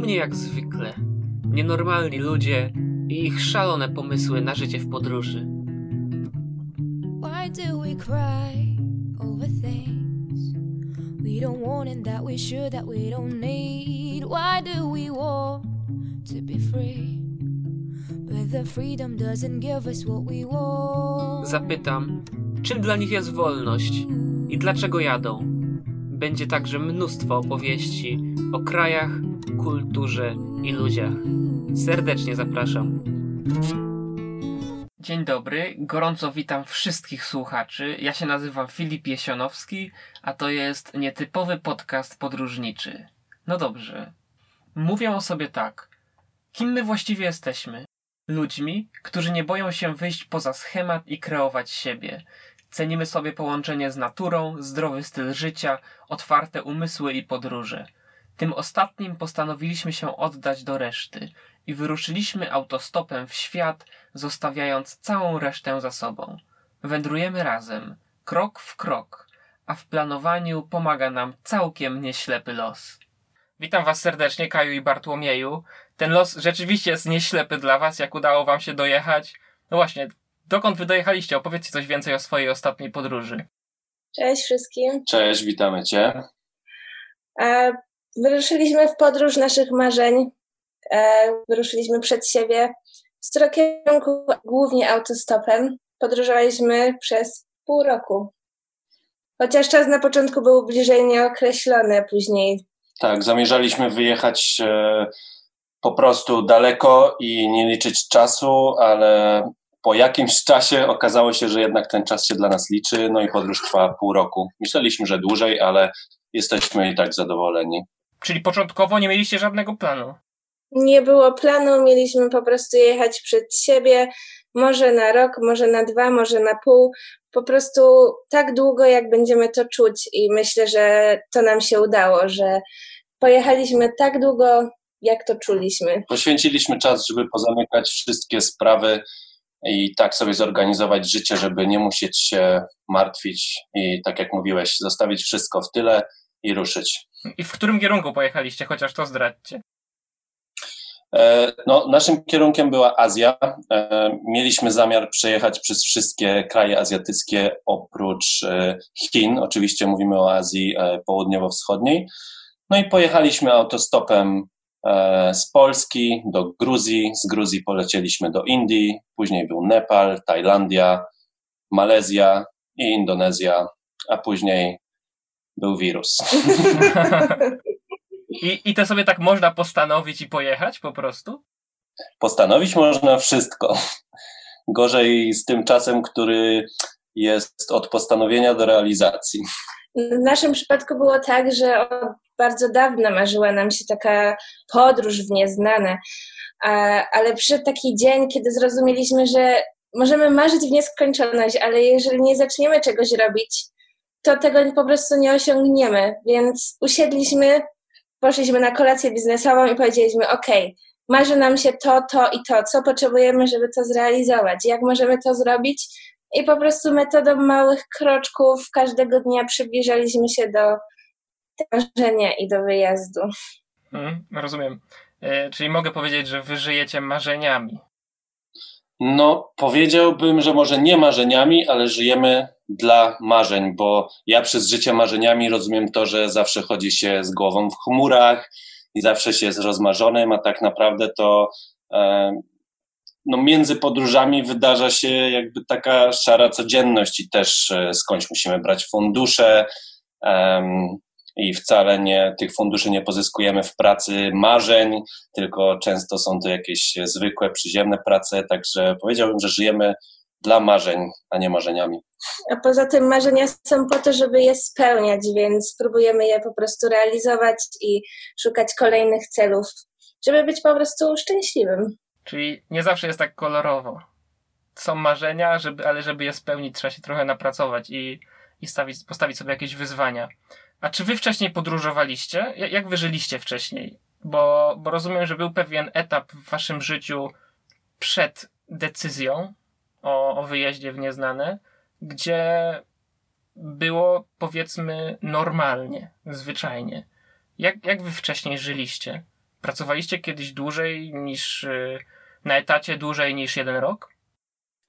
mnie jak zwykle. Nienormalni ludzie i ich szalone pomysły na życie w podróży. Why do we cry over things we don't want and that we should, that we don't need? Why do we want to be free? But the freedom doesn't give us what we want. Zapytam, czym dla nich jest wolność i dlaczego jadą? Będzie także mnóstwo opowieści o krajach, kulturze i ludziach. Serdecznie zapraszam. Dzień dobry, gorąco witam wszystkich słuchaczy. Ja się nazywam Filip Jesionowski, a to jest nietypowy podcast podróżniczy. No dobrze. Mówię o sobie tak. Kim my właściwie jesteśmy? Ludźmi, którzy nie boją się wyjść poza schemat i kreować siebie. Cenimy sobie połączenie z naturą, zdrowy styl życia, otwarte umysły i podróże. Tym ostatnim postanowiliśmy się oddać do reszty i wyruszyliśmy autostopem w świat, zostawiając całą resztę za sobą. Wędrujemy razem, krok w krok, a w planowaniu pomaga nam całkiem nieślepy los. Witam Was serdecznie, Kaju i Bartłomieju. Ten los rzeczywiście jest nieślepy dla Was, jak udało Wam się dojechać. No właśnie, dokąd Wy dojechaliście? Opowiedzcie coś więcej o swojej ostatniej podróży. Cześć wszystkim. Cześć, witamy Cię. E, Wyruszyliśmy w podróż naszych marzeń. E, Wyruszyliśmy przed siebie w kierunku głównie autostopem. Podróżowaliśmy przez pół roku. Chociaż czas na początku był bliżej nieokreślony, później. Tak, zamierzaliśmy wyjechać e, po prostu daleko i nie liczyć czasu, ale po jakimś czasie okazało się, że jednak ten czas się dla nas liczy, no i podróż trwa pół roku. Myśleliśmy, że dłużej, ale jesteśmy i tak zadowoleni. Czyli początkowo nie mieliście żadnego planu? Nie było planu, mieliśmy po prostu jechać przed siebie, może na rok, może na dwa, może na pół. Po prostu tak długo, jak będziemy to czuć, i myślę, że to nam się udało, że pojechaliśmy tak długo, jak to czuliśmy. Poświęciliśmy czas, żeby pozamykać wszystkie sprawy i tak sobie zorganizować życie, żeby nie musieć się martwić i tak jak mówiłeś, zostawić wszystko w tyle i ruszyć. I w którym kierunku pojechaliście, chociaż to zdradźcie? E, no, naszym kierunkiem była Azja. E, mieliśmy zamiar przejechać przez wszystkie kraje azjatyckie oprócz e, Chin. Oczywiście mówimy o Azji południowo-wschodniej. No i pojechaliśmy autostopem z Polski do Gruzji. Z Gruzji polecieliśmy do Indii, później był Nepal, Tajlandia, Malezja i Indonezja, a później był wirus. I, I to sobie tak można postanowić i pojechać po prostu? Postanowić można wszystko. Gorzej z tym czasem, który jest od postanowienia do realizacji. W naszym przypadku było tak, że od bardzo dawna marzyła nam się taka podróż w nieznane, ale przyszedł taki dzień, kiedy zrozumieliśmy, że możemy marzyć w nieskończoność, ale jeżeli nie zaczniemy czegoś robić, to tego po prostu nie osiągniemy. Więc usiedliśmy, poszliśmy na kolację biznesową i powiedzieliśmy: OK, marzy nam się to, to i to, co potrzebujemy, żeby to zrealizować, jak możemy to zrobić. I po prostu metodą małych kroczków każdego dnia przybliżaliśmy się do marzenia i do wyjazdu. Mm, rozumiem. E, czyli mogę powiedzieć, że wy żyjecie marzeniami. No, powiedziałbym, że może nie marzeniami, ale żyjemy dla marzeń, bo ja przez życie marzeniami rozumiem to, że zawsze chodzi się z głową w chmurach i zawsze się jest rozmarzonym, a tak naprawdę to e, no, między podróżami wydarza się jakby taka szara codzienność i też e, skądś musimy brać fundusze i wcale nie, tych funduszy nie pozyskujemy w pracy marzeń, tylko często są to jakieś zwykłe, przyziemne prace, także powiedziałbym, że żyjemy dla marzeń, a nie marzeniami. A poza tym marzenia są po to, żeby je spełniać, więc próbujemy je po prostu realizować i szukać kolejnych celów, żeby być po prostu szczęśliwym. Czyli nie zawsze jest tak kolorowo. Są marzenia, żeby, ale żeby je spełnić, trzeba się trochę napracować i, i stawić, postawić sobie jakieś wyzwania. A czy wy wcześniej podróżowaliście? Jak wy żyliście wcześniej? Bo, bo rozumiem, że był pewien etap w waszym życiu przed decyzją o, o wyjeździe w nieznane, gdzie było powiedzmy normalnie, zwyczajnie. Jak, jak wy wcześniej żyliście? Pracowaliście kiedyś dłużej niż y, na etacie dłużej niż jeden rok?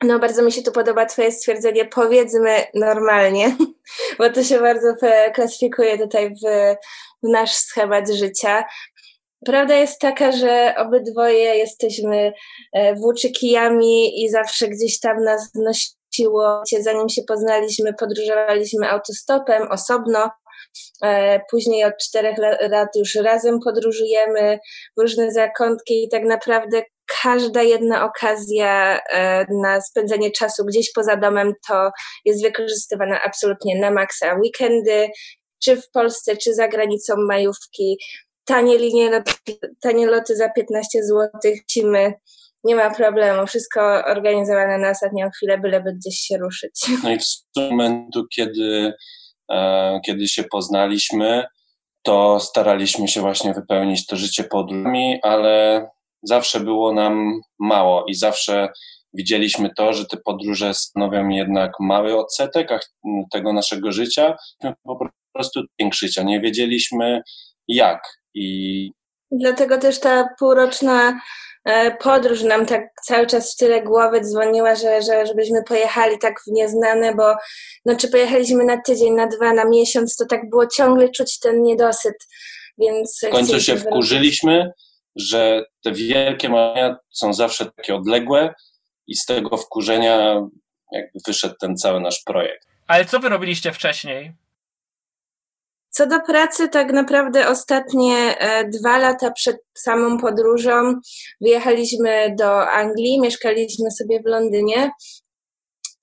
No, bardzo mi się tu podoba Twoje stwierdzenie, powiedzmy normalnie, bo to się bardzo klasyfikuje tutaj w, w nasz schemat życia. Prawda jest taka, że obydwoje jesteśmy e, włóczykijami i zawsze gdzieś tam nas nosiło. Zanim się poznaliśmy, podróżowaliśmy autostopem osobno. E, później od czterech lat już razem podróżujemy w różne zakątki i tak naprawdę każda jedna okazja e, na spędzenie czasu gdzieś poza domem to jest wykorzystywana absolutnie na maksa. Weekendy, czy w Polsce, czy za granicą majówki, tanie linie, tanie loty za 15 zł, cimy, nie ma problemu, wszystko organizowane na ostatnią chwilę, byleby gdzieś się ruszyć. No i w momentu, kiedy, e, kiedy się poznaliśmy, to staraliśmy się właśnie wypełnić to życie podróżami, ale zawsze było nam mało i zawsze widzieliśmy to, że te podróże stanowią jednak mały odsetek tego naszego życia, po prostu większyć, a nie wiedzieliśmy jak. I Dlatego też ta półroczna e, podróż nam tak cały czas w tyle głowy dzwoniła, że, że żebyśmy pojechali tak w nieznane, bo no, czy pojechaliśmy na tydzień, na dwa, na miesiąc, to tak było ciągle czuć ten niedosyt. Więc w końcu się wkurzyliśmy, że te wielkie marzenia są zawsze takie odległe i z tego wkurzenia jakby wyszedł ten cały nasz projekt. Ale co wy robiliście wcześniej? Co do pracy, tak naprawdę ostatnie e, dwa lata przed samą podróżą wyjechaliśmy do Anglii, mieszkaliśmy sobie w Londynie.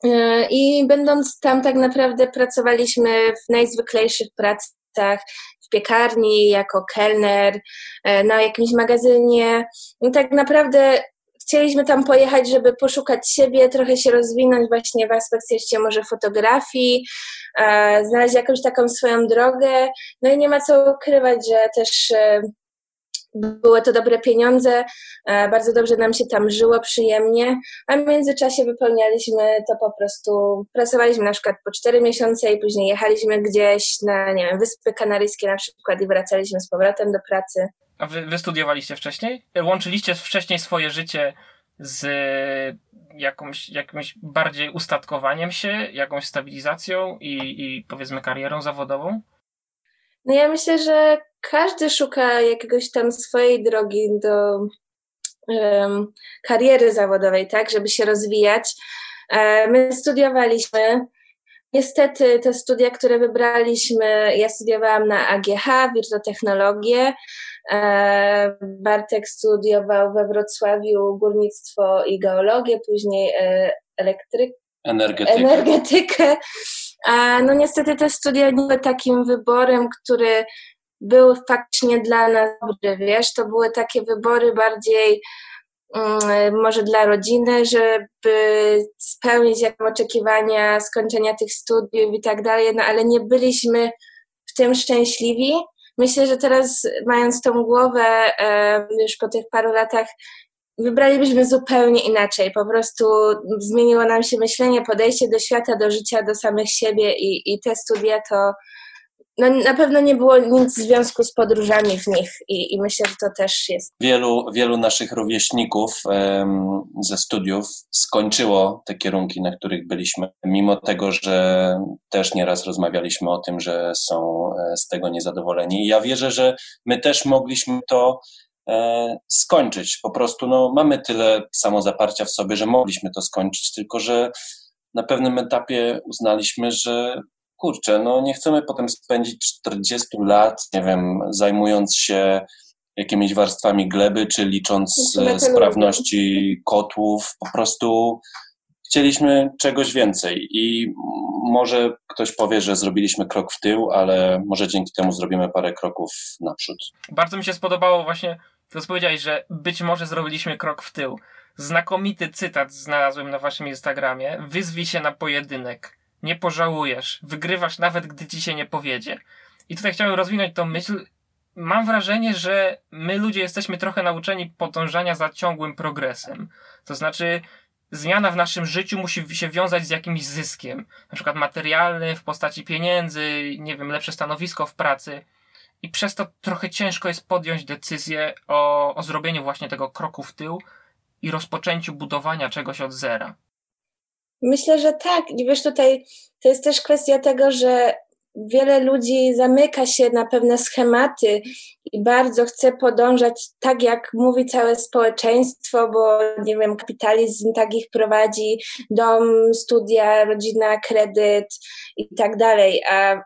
E, I będąc tam, tak naprawdę pracowaliśmy w najzwyklejszych pracach, w piekarni, jako kelner, e, na jakimś magazynie. I tak naprawdę chcieliśmy tam pojechać, żeby poszukać siebie, trochę się rozwinąć właśnie w aspekcie może fotografii, e, znaleźć jakąś taką swoją drogę. No i nie ma co ukrywać, że też e, były to dobre pieniądze, e, bardzo dobrze nam się tam żyło, przyjemnie, a w międzyczasie wypełnialiśmy to po prostu, pracowaliśmy na przykład po 4 miesiące i później jechaliśmy gdzieś na, nie wiem, Wyspy Kanaryjskie na przykład i wracaliśmy z powrotem do pracy. A wy, wy studiowaliście wcześniej? Łączyliście wcześniej swoje życie z jakąś, jakimś bardziej ustatkowaniem się, jakąś stabilizacją i, i powiedzmy karierą zawodową? No ja myślę, że każdy szuka jakiegoś tam swojej drogi do um, kariery zawodowej, tak, żeby się rozwijać. E, my studiowaliśmy. Niestety te studia, które wybraliśmy, ja studiowałam na AGH, wirtotechnologię, E, Bartek studiował we Wrocławiu górnictwo i geologię, później e, elektryk, energetykę. energetykę. A no niestety te studia nie były takim wyborem, który był faktycznie dla nas dobry, wiesz, to były takie wybory bardziej um, może dla rodziny, żeby spełnić oczekiwania skończenia tych studiów i tak dalej, no ale nie byliśmy w tym szczęśliwi myślę, że teraz mając tą głowę już po tych paru latach, wybralibyśmy zupełnie inaczej. Po prostu zmieniło nam się myślenie, podejście do świata, do życia, do samych siebie i, i te studia to no, na pewno nie było nic w związku z podróżami w nich i, i myślę, że to też jest. Wielu, wielu naszych rówieśników um, ze studiów skończyło te kierunki, na których byliśmy, mimo tego, że też nieraz rozmawialiśmy o tym, że są e, z tego niezadowoleni. Ja wierzę, że my też mogliśmy to e, skończyć. Po prostu no, mamy tyle samozaparcia w sobie, że mogliśmy to skończyć, tylko że na pewnym etapie uznaliśmy, że kurczę, no nie chcemy potem spędzić 40 lat, nie wiem, zajmując się jakimiś warstwami gleby, czy licząc e, sprawności kotłów. Po prostu chcieliśmy czegoś więcej i może ktoś powie, że zrobiliśmy krok w tył, ale może dzięki temu zrobimy parę kroków naprzód. Bardzo mi się spodobało właśnie to, co powiedziałeś, że być może zrobiliśmy krok w tył. Znakomity cytat znalazłem na waszym Instagramie. Wyzwij się na pojedynek nie pożałujesz, wygrywasz nawet gdy ci się nie powiedzie. I tutaj chciałem rozwinąć tą myśl. Mam wrażenie, że my ludzie jesteśmy trochę nauczeni podążania za ciągłym progresem. To znaczy, zmiana w naszym życiu musi się wiązać z jakimś zyskiem, na przykład materialny w postaci pieniędzy, nie wiem, lepsze stanowisko w pracy. i przez to trochę ciężko jest podjąć decyzję o, o zrobieniu właśnie tego kroku w tył i rozpoczęciu budowania czegoś od zera. Myślę, że tak. I wiesz, tutaj to jest też kwestia tego, że wiele ludzi zamyka się na pewne schematy i bardzo chce podążać tak, jak mówi całe społeczeństwo, bo nie wiem, kapitalizm tak ich prowadzi, dom, studia, rodzina, kredyt i tak dalej. A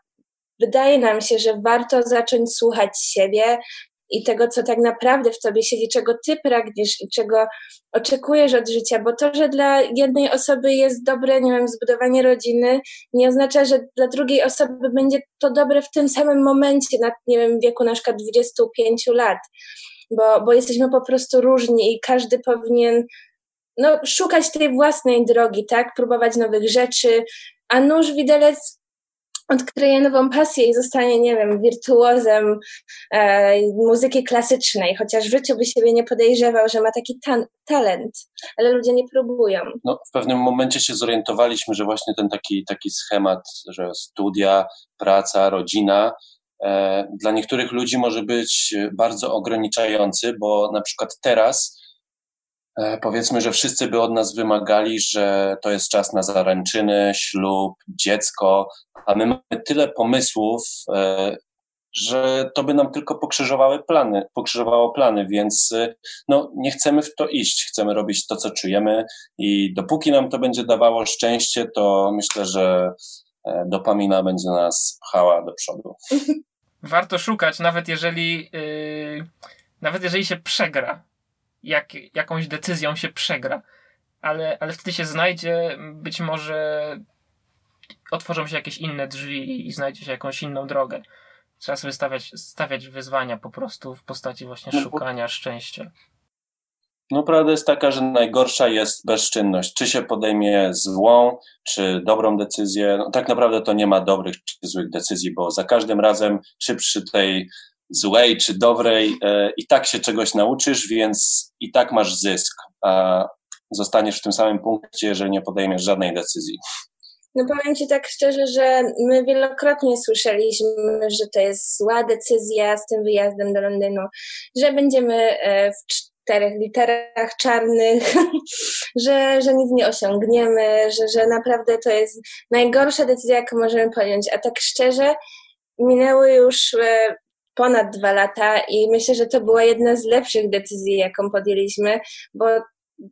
wydaje nam się, że warto zacząć słuchać siebie, i tego, co tak naprawdę w tobie siedzi, czego ty pragniesz i czego oczekujesz od życia, bo to, że dla jednej osoby jest dobre, nie wiem, zbudowanie rodziny, nie oznacza, że dla drugiej osoby będzie to dobre w tym samym momencie, na, nie wiem, wieku na przykład 25 lat, bo, bo jesteśmy po prostu różni i każdy powinien no, szukać tej własnej drogi, tak, próbować nowych rzeczy, a nóż widelec odkryje nową pasję i zostanie, nie wiem, wirtuozem e, muzyki klasycznej, chociaż w życiu by siebie nie podejrzewał, że ma taki ta talent, ale ludzie nie próbują. No, w pewnym momencie się zorientowaliśmy, że właśnie ten taki, taki schemat, że studia, praca, rodzina, e, dla niektórych ludzi może być bardzo ograniczający, bo na przykład teraz powiedzmy, że wszyscy by od nas wymagali, że to jest czas na zaręczyny, ślub, dziecko, a my mamy tyle pomysłów, e, że to by nam tylko pokrzyżowały plany, pokrzyżowało plany, więc e, no, nie chcemy w to iść, chcemy robić to, co czujemy i dopóki nam to będzie dawało szczęście, to myślę, że dopamina będzie nas pchała do przodu. Warto szukać, nawet jeżeli, yy, nawet jeżeli się przegra jak, jakąś decyzją się przegra. Ale, ale wtedy się znajdzie, być może otworzą się jakieś inne drzwi i znajdzie się jakąś inną drogę. Trzeba sobie stawiać, stawiać wyzwania po prostu w postaci właśnie no, szukania szczęścia. No prawda jest taka, że najgorsza jest bezczynność. Czy się podejmie złą, czy dobrą decyzję. No, tak naprawdę to nie ma dobrych czy złych decyzji, bo za każdym razem, czy przy tej złej czy dobrej, e, i tak się czegoś nauczysz, więc i tak masz zysk, a zostaniesz w tym samym punkcie, jeżeli nie podejmiesz żadnej decyzji. No powiem Ci tak szczerze, że my wielokrotnie słyszeliśmy, że to jest zła decyzja z tym wyjazdem do Londynu, że będziemy e, w czterech literach czarnych, że, że nic nie osiągniemy, że, że naprawdę to jest najgorsza decyzja, jaką możemy podjąć. A tak szczerze, minęły już e, ponad dwa lata i myślę, że to była jedna z lepszych decyzji, jaką podjęliśmy, bo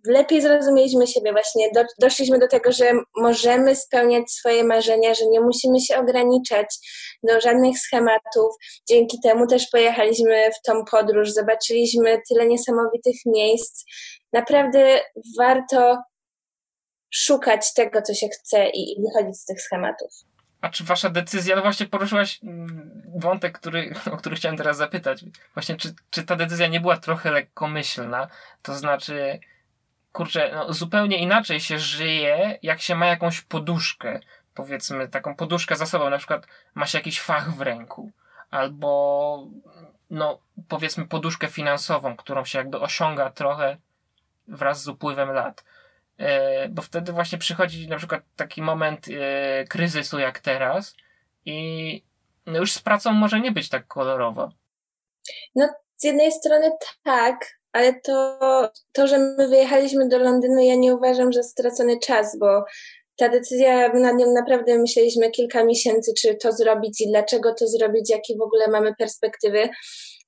lepiej zrozumieliśmy siebie, właśnie do, doszliśmy do tego, że możemy spełniać swoje marzenia, że nie musimy się ograniczać do żadnych schematów. Dzięki temu też pojechaliśmy w tą podróż, zobaczyliśmy tyle niesamowitych miejsc. Naprawdę warto szukać tego, co się chce i, i wychodzić z tych schematów. A czy wasza decyzja, no właśnie poruszyłaś mm, wątek, który, o który chciałem teraz zapytać. Właśnie, czy, czy ta decyzja nie była trochę lekkomyślna? To znaczy, kurczę, no, zupełnie inaczej się żyje, jak się ma jakąś poduszkę. Powiedzmy, taką poduszkę za sobą, na przykład ma się jakiś fach w ręku. Albo, no, powiedzmy, poduszkę finansową, którą się jakby osiąga trochę wraz z upływem lat. E, bo wtedy właśnie przychodzi na przykład taki moment e, kryzysu jak teraz i no już z pracą może nie być tak kolorowo. No, z jednej strony tak, ale to, to, że my wyjechaliśmy do Londynu, ja nie uważam, że stracony czas, bo ta decyzja, nad nią naprawdę myśleliśmy kilka miesięcy, czy to zrobić i dlaczego to zrobić, jakie w ogóle mamy perspektywy.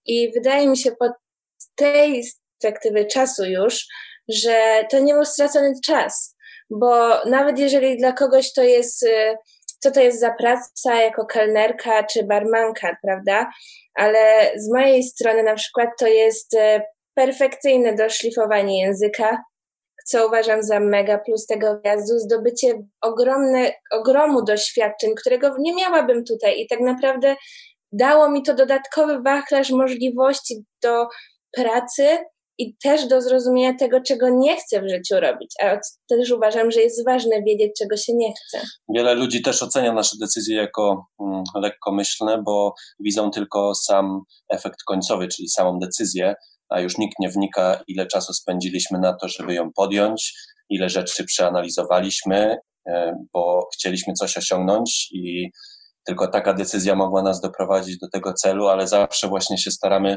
I wydaje mi się, po tej perspektywy czasu już, że to nie był stracony czas, bo nawet jeżeli dla kogoś to jest, y, co to jest za praca jako kelnerka czy barmanka, prawda? Ale z mojej strony na przykład to jest y, perfekcyjne doszlifowanie języka, co uważam za mega plus tego wjazdu, zdobycie ogromne, ogromu doświadczeń, którego nie miałabym tutaj i tak naprawdę dało mi to dodatkowy wachlarz możliwości do pracy, i też do zrozumienia tego, czego nie chcę w życiu robić. A też uważam, że jest ważne wiedzieć, czego się nie chce. Wiele ludzi też ocenia nasze decyzje jako mm, lekkomyślne, bo widzą tylko sam efekt końcowy, czyli samą decyzję, a już nikt nie wnika, ile czasu spędziliśmy na to, żeby ją podjąć, ile rzeczy przeanalizowaliśmy, e, bo chcieliśmy coś osiągnąć i tylko taka decyzja mogła nas doprowadzić do tego celu, ale zawsze właśnie się staramy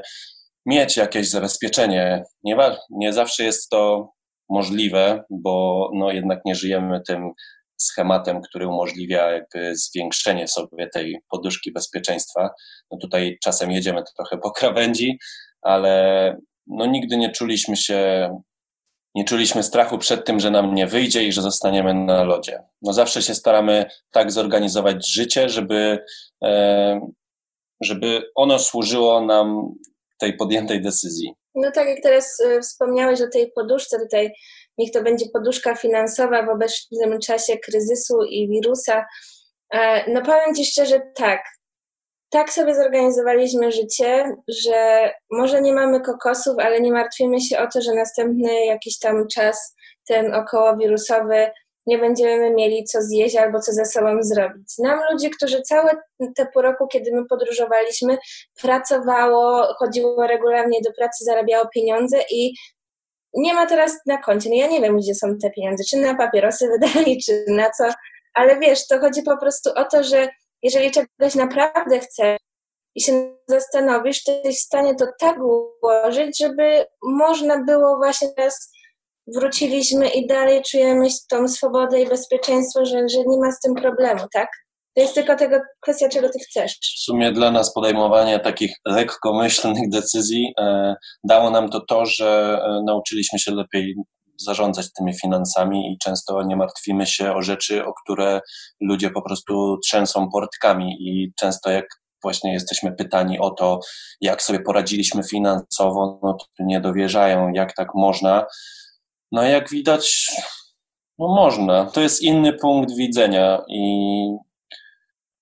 mieć jakieś zabezpieczenie. Nie, nie zawsze jest to możliwe, bo no jednak nie żyjemy tym schematem, który umożliwia jakby zwiększenie sobie tej poduszki bezpieczeństwa. No tutaj czasem jedziemy trochę po krawędzi, ale no nigdy nie czuliśmy się, nie czuliśmy strachu przed tym, że nam nie wyjdzie i że zostaniemy na lodzie. No zawsze się staramy tak zorganizować życie, żeby, e, żeby ono służyło nam tej podjętej decyzji. No tak jak teraz e, wspomniałeś o tej poduszce, tutaj niech to będzie poduszka finansowa w obecnym czasie kryzysu i wirusa. E, no powiem Ci szczerze, tak. Tak sobie zorganizowaliśmy życie, że może nie mamy kokosów, ale nie martwimy się o to, że następny jakiś tam czas, ten okołowirusowy, nie będziemy mieli co zjeść albo co ze sobą zrobić. Nam ludzie, którzy całe te pół roku, kiedy my podróżowaliśmy, pracowało, chodziło regularnie do pracy, zarabiało pieniądze i nie ma teraz na koncie. No ja nie wiem, gdzie są te pieniądze, czy na papierosy wydali, czy na co, ale wiesz, to chodzi po prostu o to, że jeżeli czegoś naprawdę chcesz i się zastanowisz, to jesteś w stanie to tak ułożyć, żeby można było właśnie teraz wróciliśmy i dalej czujemy tą swobodę i bezpieczeństwo, że, że nie ma z tym problemu, tak? To jest tylko tego kwestia, czego ty chcesz. W sumie dla nas podejmowanie takich lekkomyślnych decyzji e, dało nam to to, że e, nauczyliśmy się lepiej zarządzać tymi finansami i często nie martwimy się o rzeczy, o które ludzie po prostu trzęsą portkami i często jak właśnie jesteśmy pytani o to, jak sobie poradziliśmy finansowo, no to nie dowierzają, jak tak można. No jak widać, no można. To jest inny punkt widzenia i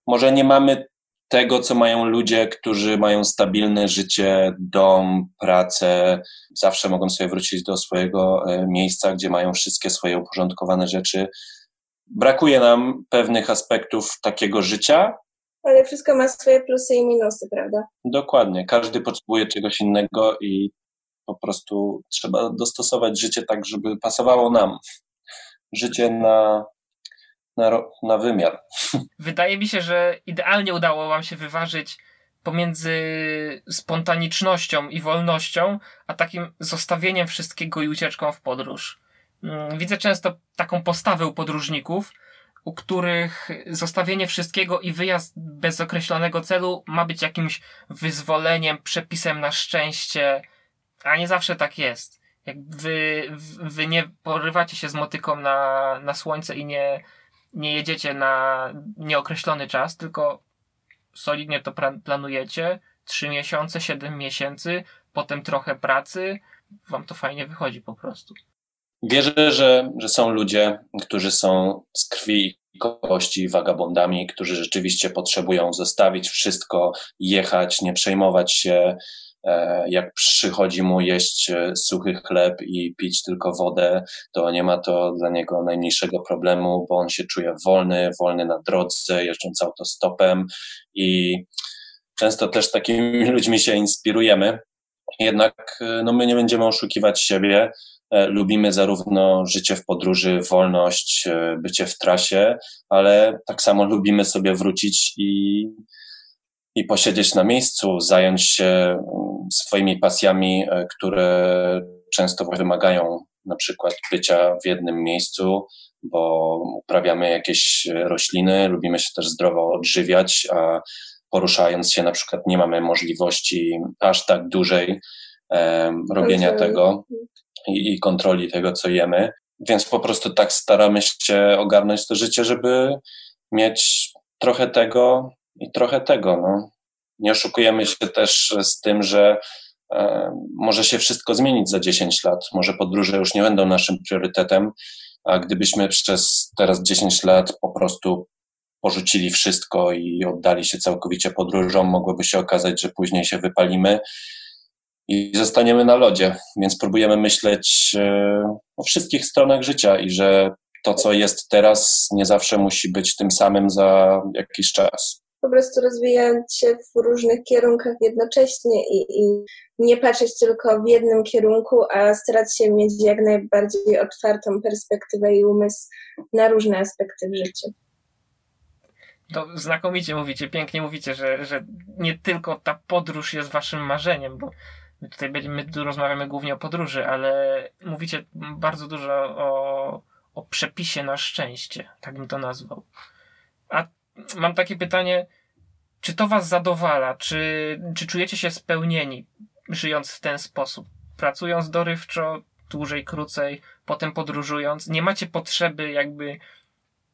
może nie mamy tego, co mają ludzie, którzy mają stabilne życie, dom, pracę, zawsze mogą sobie wrócić do swojego e, miejsca, gdzie mają wszystkie swoje uporządkowane rzeczy. Brakuje nam pewnych aspektów takiego życia. Ale wszystko ma swoje plusy i minusy, prawda? Dokładnie. Każdy potrzebuje czegoś innego i po prostu trzeba dostosować życie tak, żeby pasowało nam. Życie na na, na wymiar. Wydaje mi się, że idealnie udało Wam się wyważyć pomiędzy spontanicznością i wolnością, a takim zostawieniem wszystkiego i ucieczką w podróż. Mm, widzę często taką postawę u podróżników, u których zostawienie wszystkiego i wyjazd bez określonego celu ma być jakimś wyzwoleniem, przepisem na szczęście, a nie zawsze tak jest. Jak wy, wy nie porywacie się z motyką na, na słońce i nie, nie jedziecie na nieokreślony czas, tylko solidnie to planujecie. 3 miesiące, 7 miesięcy, potem trochę pracy, wam to fajnie wychodzi po prostu. Wierzę, że, że są ludzie, którzy są z krwi i kości wagabondami, którzy rzeczywiście potrzebują zostawić wszystko, jechać, nie przejmować się jak przychodzi mu jeść e, suchy chleb i pić tylko wodę, to nie ma to dla niego najmniejszego problemu, bo on się czuje wolny, wolny na drodze, jeżdżąc autostopem i często też takimi ludźmi się inspirujemy. Jednak e, no, my nie będziemy oszukiwać siebie. Lubimy zarówno życie w podróży, wolność, bycie w trasie, ale tak samo lubimy sobie wrócić i i posiedzieć na miejscu, zająć się mm, swoimi pasjami, e, które często wymagają na przykład bycia w jednym miejscu, bo uprawiamy jakieś rośliny, lubimy się też zdrowo odżywiać, a poruszając się na przykład nie mamy możliwości aż tak dużej e, robienia tego i, i kontroli tego, co jemy. Więc po prostu tak staramy się ogarnąć to życie, żeby mieć trochę tego, i trochę tego. No. Nie oszukujemy się też z tym, że e, może się wszystko zmienić za 10 lat. Może podróże już nie będą naszym priorytetem, a gdybyśmy przez teraz 10 lat po prostu porzucili wszystko i oddali się całkowicie podróżom, mogłoby się okazać, że później się wypalimy i zostaniemy na lodzie. Więc próbujemy myśleć e, o wszystkich stronach życia i że to, co jest teraz, nie zawsze musi być tym samym za jakiś czas po prostu rozwijać się w różnych kierunkach jednocześnie i, i nie patrzeć tylko w jednym kierunku, a starać się mieć jak najbardziej otwartą perspektywę i umysł na różne aspekty w życiu. To znakomicie mówicie, pięknie mówicie, że, że nie tylko ta podróż jest waszym marzeniem, bo my tutaj będziemy, tu rozmawiamy głównie o podróży, ale mówicie bardzo dużo o, o przepisie na szczęście, tak bym to nazwał. A mam takie pytanie, czy to was zadowala? Czy, czy czujecie się spełnieni, żyjąc w ten sposób? Pracując dorywczo, dłużej, krócej, potem podróżując, nie macie potrzeby jakby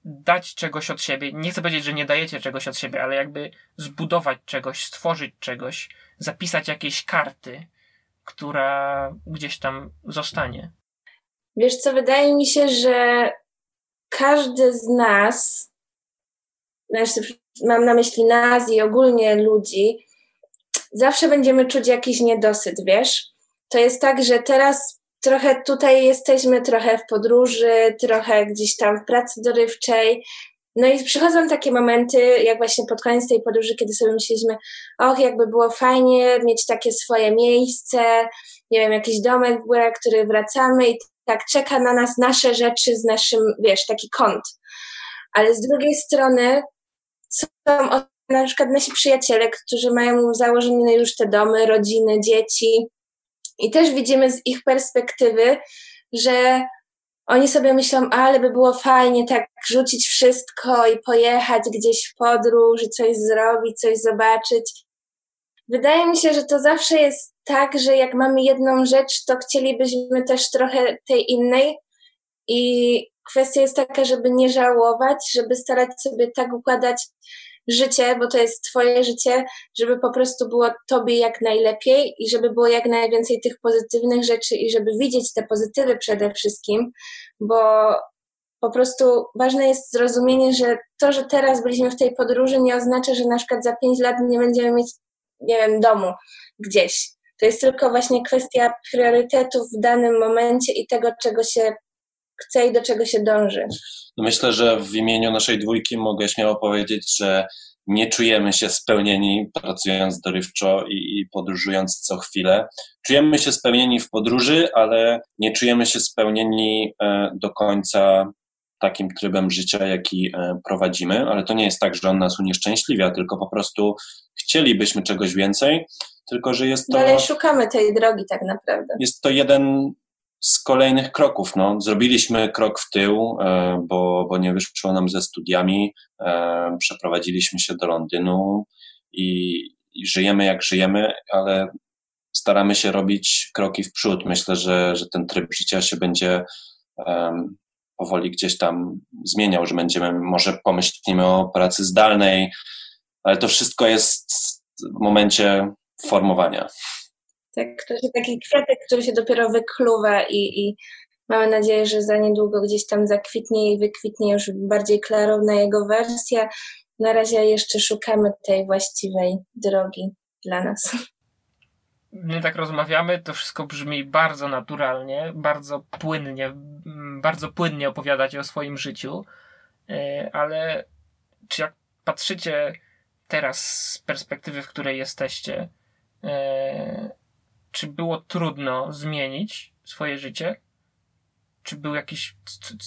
dać czegoś od siebie. Nie chcę powiedzieć, że nie dajecie czegoś od siebie, ale jakby zbudować czegoś, stworzyć czegoś, zapisać jakieś karty, która gdzieś tam zostanie. Wiesz co, wydaje mi się, że każdy z nas, mam na myśli nas i ogólnie ludzi, zawsze będziemy czuć jakiś niedosyt, wiesz? To jest tak, że teraz trochę tutaj jesteśmy, trochę w podróży, trochę gdzieś tam w pracy dorywczej. No i przychodzą takie momenty, jak właśnie pod koniec tej podróży, kiedy sobie myśleliśmy, och, jakby było fajnie mieć takie swoje miejsce, nie wiem, jakiś domek w górach, który wracamy i tak czeka na nas nasze rzeczy z naszym, wiesz, taki kąt. Ale z drugiej strony są na przykład nasi przyjaciele, którzy mają założone już te domy, rodziny, dzieci, i też widzimy z ich perspektywy, że oni sobie myślą, ale by było fajnie tak rzucić wszystko i pojechać gdzieś w podróż coś zrobić, coś zobaczyć. Wydaje mi się, że to zawsze jest tak, że jak mamy jedną rzecz, to chcielibyśmy też trochę tej innej. I kwestia jest taka, żeby nie żałować, żeby starać sobie tak układać życie, bo to jest Twoje życie, żeby po prostu było Tobie jak najlepiej i żeby było jak najwięcej tych pozytywnych rzeczy i żeby widzieć te pozytywy przede wszystkim, bo po prostu ważne jest zrozumienie, że to, że teraz byliśmy w tej podróży, nie oznacza, że na przykład za pięć lat nie będziemy mieć, nie wiem, domu gdzieś. To jest tylko właśnie kwestia priorytetów w danym momencie i tego, czego się chce i do czego się dąży. No myślę, że w imieniu naszej dwójki mogę śmiało powiedzieć, że nie czujemy się spełnieni pracując dorywczo i, podróżując co chwilę. Czujemy się spełnieni w podróży, ale nie czujemy się spełnieni e, do końca takim trybem życia, jaki e, prowadzimy, ale to nie jest tak, że on nas unieszczęśliwia, tylko po prostu chcielibyśmy czegoś więcej, tylko że jest to... Ale szukamy tej drogi tak naprawdę. Jest to jeden z kolejnych kroków. No, zrobiliśmy krok w tył, e, bo, bo nie wyszło nam ze studiami. E, przeprowadziliśmy się do Londynu i, i żyjemy jak żyjemy, ale staramy się robić kroki w przód. Myślę, że, że ten tryb życia się będzie powoli gdzieś tam zmieniał, że będziemy, może pomyślimy o pracy zdalnej, ale to wszystko jest w momencie formowania. To jest taki kwiatek, który się dopiero wykluwa i, i mamy nadzieję, że za niedługo gdzieś tam zakwitnie i wykwitnie już bardziej klarowna jego wersja. Na razie jeszcze szukamy tej właściwej drogi dla nas. My tak rozmawiamy, to wszystko brzmi bardzo naturalnie, bardzo płynnie, bardzo płynnie opowiadacie o swoim życiu, e, ale czy jak patrzycie teraz z perspektywy, w której jesteście, e, czy było trudno zmienić swoje życie? Czy był jakiś.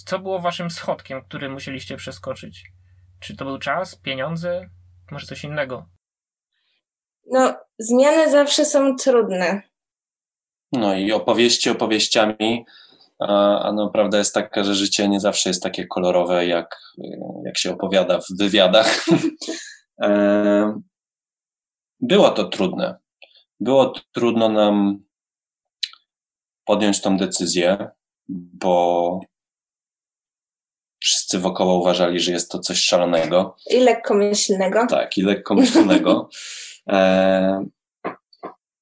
Co było waszym schodkiem, który musieliście przeskoczyć? Czy to był czas, pieniądze, może coś innego? No, zmiany zawsze są trudne. No i opowieści opowieściami, a, no, prawda jest taka, że życie nie zawsze jest takie kolorowe, jak, jak się opowiada w wywiadach. E, było to trudne było trudno nam podjąć tą decyzję, bo wszyscy wokoło uważali, że jest to coś szalonego. I lekkomyślnego. Tak, i lekkomyślnego. e,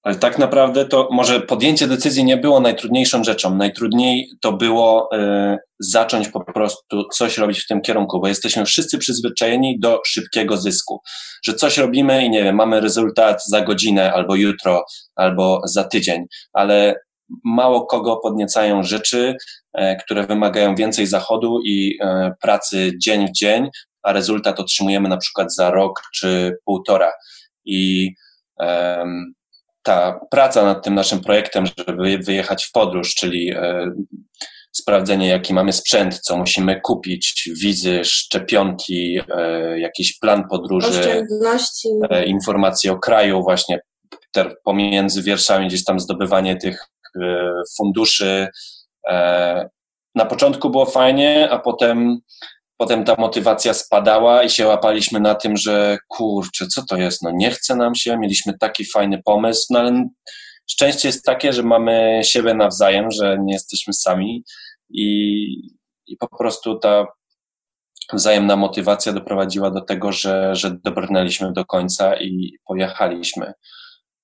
ale tak naprawdę to może podjęcie decyzji nie było najtrudniejszą rzeczą. Najtrudniej to było y, zacząć po prostu coś robić w tym kierunku, bo jesteśmy wszyscy przyzwyczajeni do szybkiego zysku. Że coś robimy i nie wiem, mamy rezultat za godzinę, albo jutro, albo za tydzień, ale mało kogo podniecają rzeczy, y, które wymagają więcej zachodu i y, pracy dzień w dzień, a rezultat otrzymujemy na przykład za rok czy półtora. I ta praca nad tym naszym projektem, żeby wyjechać w podróż, czyli e, sprawdzenie, jaki mamy sprzęt, co musimy kupić, wizy, szczepionki, e, jakiś plan podróży, e, informacje o kraju, właśnie pomiędzy wierszami gdzieś tam zdobywanie tych funduszy. Na początku było fajnie, a potem, potem ta motywacja spadała i się łapaliśmy na tym, że kurczę, co to jest, no nie chce nam się, mieliśmy taki fajny pomysł, no ale szczęście jest takie, że mamy siebie nawzajem, że nie jesteśmy sami i, i po prostu ta wzajemna motywacja doprowadziła do tego, że, że dobrnęliśmy do końca i pojechaliśmy.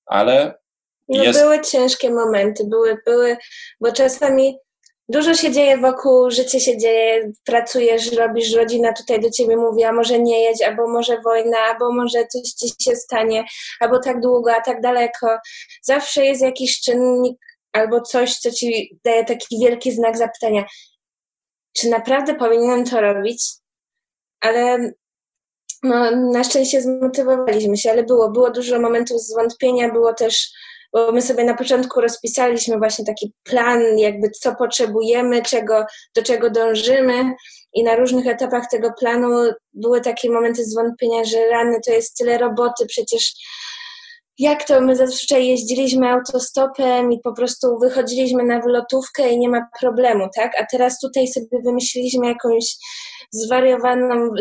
Ale No jest, były ciężkie momenty, były, były, bo czasami dużo się dzieje wokół, życie się dzieje, pracujesz, robisz, rodzina tutaj do ciebie mówi, a może nie jedź, albo może wojna, albo może coś ci się stanie, albo tak długo, a tak daleko. Zawsze jest jakiś czynnik albo coś, co ci daje taki wielki znak zapytania, czy naprawdę powinienem to robić? Ale no, na szczęście zmotywowaliśmy się, ale było, było dużo momentów zwątpienia, było też bo my sobie na początku rozpisaliśmy właśnie taki plan, jakby co potrzebujemy, czego, do czego dążymy i na różnych etapach tego planu były takie momenty zwątpienia, że rany to jest tyle roboty, przecież jak to my zazwyczaj jeździliśmy autostopem i po prostu wychodziliśmy na wylotówkę i nie ma problemu, tak? A teraz tutaj sobie wymyśliliśmy jakąś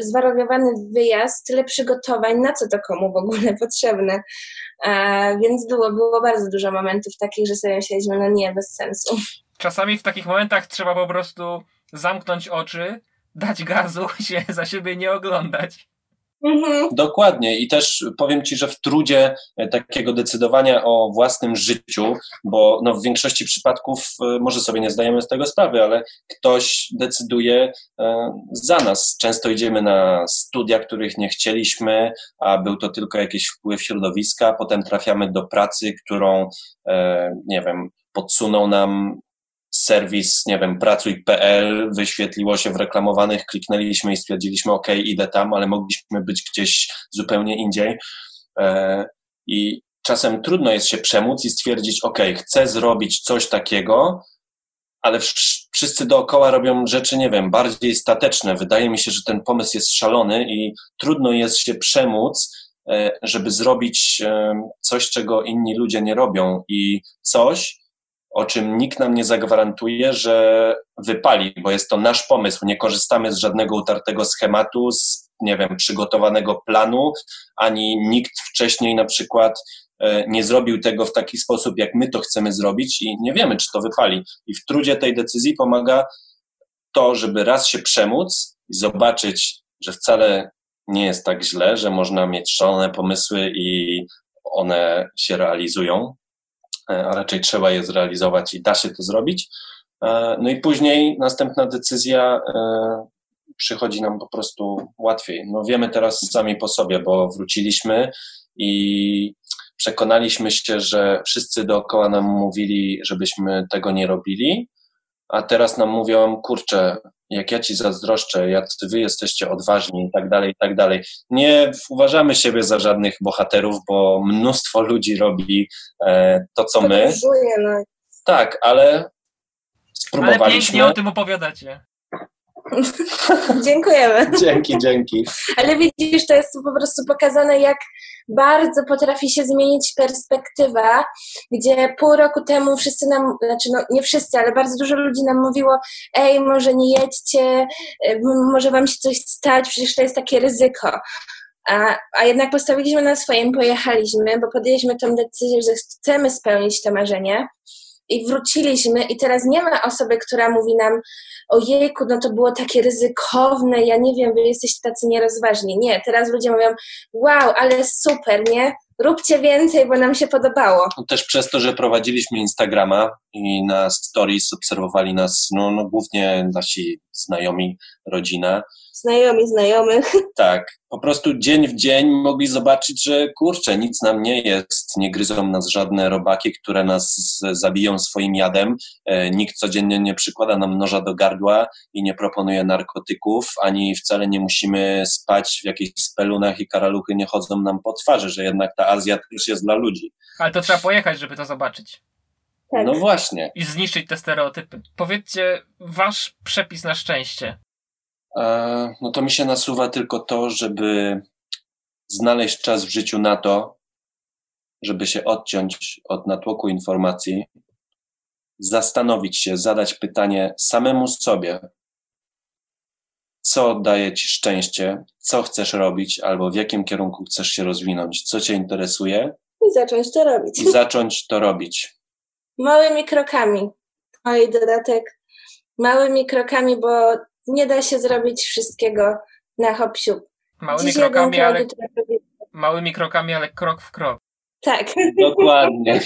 zwariowany wyjazd, tyle przygotowań, na co to komu w ogóle potrzebne. A, więc było, było bardzo dużo momentów takich, że sobie myśleliśmy, no nie, bez sensu. Czasami w takich momentach trzeba po prostu zamknąć oczy, dać gazu się za siebie nie oglądać. Mhm. Dokładnie i też powiem Ci, że w trudzie e, takiego decydowania o własnym życiu, bo no w większości przypadków e, może sobie nie zdajemy z tego sprawy, ale ktoś decyduje e, za nas. Często idziemy na studia, których nie chcieliśmy, a był to tylko jakiś wpływ środowiska, potem trafiamy do pracy, którą, nie wiem, podsunął nam serwis, nie wiem, pracuj.pl, wyświetliło się w reklamowanych, kliknęliśmy i stwierdziliśmy, ok, idę tam, ale mogliśmy być gdzieś zupełnie indziej. I czasem trudno jest się przemóc i stwierdzić, ok, chcę zrobić coś takiego, ale wszyscy dookoła robią rzeczy, nie wiem, bardziej stateczne. Wydaje mi się, że ten pomysł jest szalony i trudno jest się przemóc, żeby zrobić coś, czego inni ludzie nie robią i coś, o czym nikt nam nie zagwarantuje, że wypali, bo jest to nasz pomysł. Nie korzystamy z żadnego utartego schematu, z, nie wiem, przygotowanego planu, ani nikt wcześniej na przykład e, nie zrobił tego w taki sposób, jak my to chcemy zrobić i nie wiemy, czy to wypali. I w trudzie tej decyzji pomaga to, żeby raz się przemóc i zobaczyć, że wcale nie jest tak źle, że można mieć szalone pomysły i one się realizują, a raczej trzeba je zrealizować i da się to zrobić. E, no i później następna decyzja e, przychodzi nam po prostu łatwiej. No wiemy teraz sami po sobie, bo wróciliśmy i przekonaliśmy się, że wszyscy dookoła nam mówili, żebyśmy tego nie robili, a teraz nam mówią, kurczę, jak ja ci zazdroszczę, jak wy jesteście odważni i tak dalej, i tak dalej. Nie uważamy siebie za żadnych bohaterów, bo mnóstwo ludzi robi e, to, co my. No. Tak, ale spróbowaliśmy. Ale pięknie o tym opowiadacie. Dziękujemy. Dzięki, dzięki. Ale widzisz, to jest po prostu pokazane, jak bardzo potrafi się zmienić perspektywa, gdzie pół roku temu wszyscy nam, znaczy no nie wszyscy, ale bardzo dużo ludzi nam mówiło, ej, może nie jedźcie, y, może wam się coś stać, przecież to jest takie ryzyko. A, a jednak postawiliśmy na swoim, pojechaliśmy, bo podjęliśmy tą decyzję, że chcemy spełnić to marzenie i wróciliśmy i teraz nie ma osoby, która mówi nam ojejku, no to było takie ryzykowne, ja nie wiem, wy jesteście tacy nierozważni. Nie, teraz ludzie mówią wow, ale super, nie? Róbcie więcej, bo nam się podobało. Też przez to, że prowadziliśmy Instagrama i na stories obserwowali nas no, no głównie nasi znajomi, rodzina, znajomi znajomych. Tak, po prostu dzień w dzień mogli zobaczyć, że kurczę, nic nam nie jest, nie gryzą nas żadne robaki, które nas zabiją swoim jadem, e, nikt codziennie nie przykłada nam noża do gardła i nie proponuje narkotyków, ani wcale nie musimy spać w jakichś spelunach i karaluchy nie chodzą nam po twarzy, że jednak ta Azja też jest dla ludzi. Ale to trzeba pojechać, żeby to zobaczyć. Tak. No właśnie. I zniszczyć te stereotypy. Powiedzcie wasz przepis na szczęście. E, no to mi się nasuwa tylko to, żeby znaleźć czas w życiu na to, żeby się odciąć od natłoku informacji, zastanowić się, zadać pytanie samemu sobie, co daje ci szczęście, co chcesz robić, albo w jakim kierunku chcesz się rozwinąć, co cię interesuje I zacząć to robić. i zacząć to robić. Małymi krokami. Oj, dodatek. Małymi krokami, bo nie da się zrobić wszystkiego na hop siup. Małymi Dziś krokami, krok ale, małymi krokami, ale krok w krok. Tak. Dokładnie.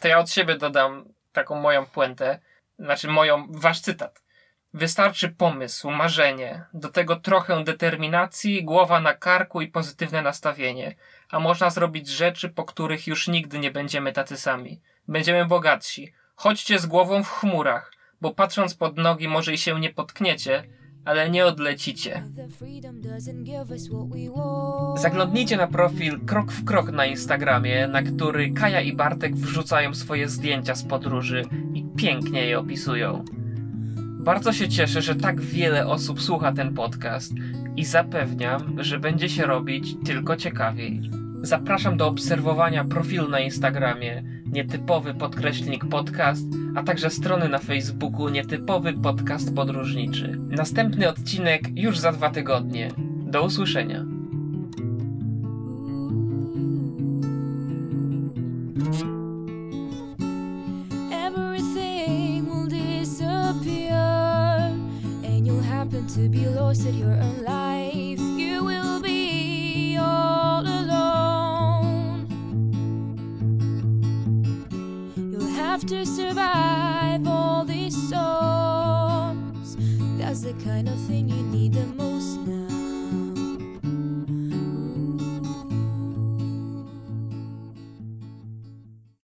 To ja od siebie dodam taką moją puentę, znaczy moją, wasz cytat. Wystarczy pomysł, marzenie, do tego trochę determinacji, głowa na karku i pozytywne nastawienie. A można zrobić rzeczy, po których już nigdy nie będziemy tacy sami. Będziemy bogatsi. Chodźcie z głową w chmurach, bo patrząc pod nogi może i się nie potkniecie, ale nie odlecicie. Zaglądnijcie na profil Krok w Krok na Instagramie, na który Kaja i Bartek wrzucają swoje zdjęcia z podróży i pięknie je opisują. Bardzo się cieszę, że tak wiele osób słucha ten podcast i zapewniam, że będzie się robić tylko ciekawiej. Zapraszam do obserwowania profilu na Instagramie Nietypowy Podkreślnik Podcast, a także strony na Facebooku Nietypowy Podcast Podróżniczy. Następny odcinek już za dwa tygodnie. Do usłyszenia. course of your own life, you will be all alone. You'll have to survive all these storms. That's the kind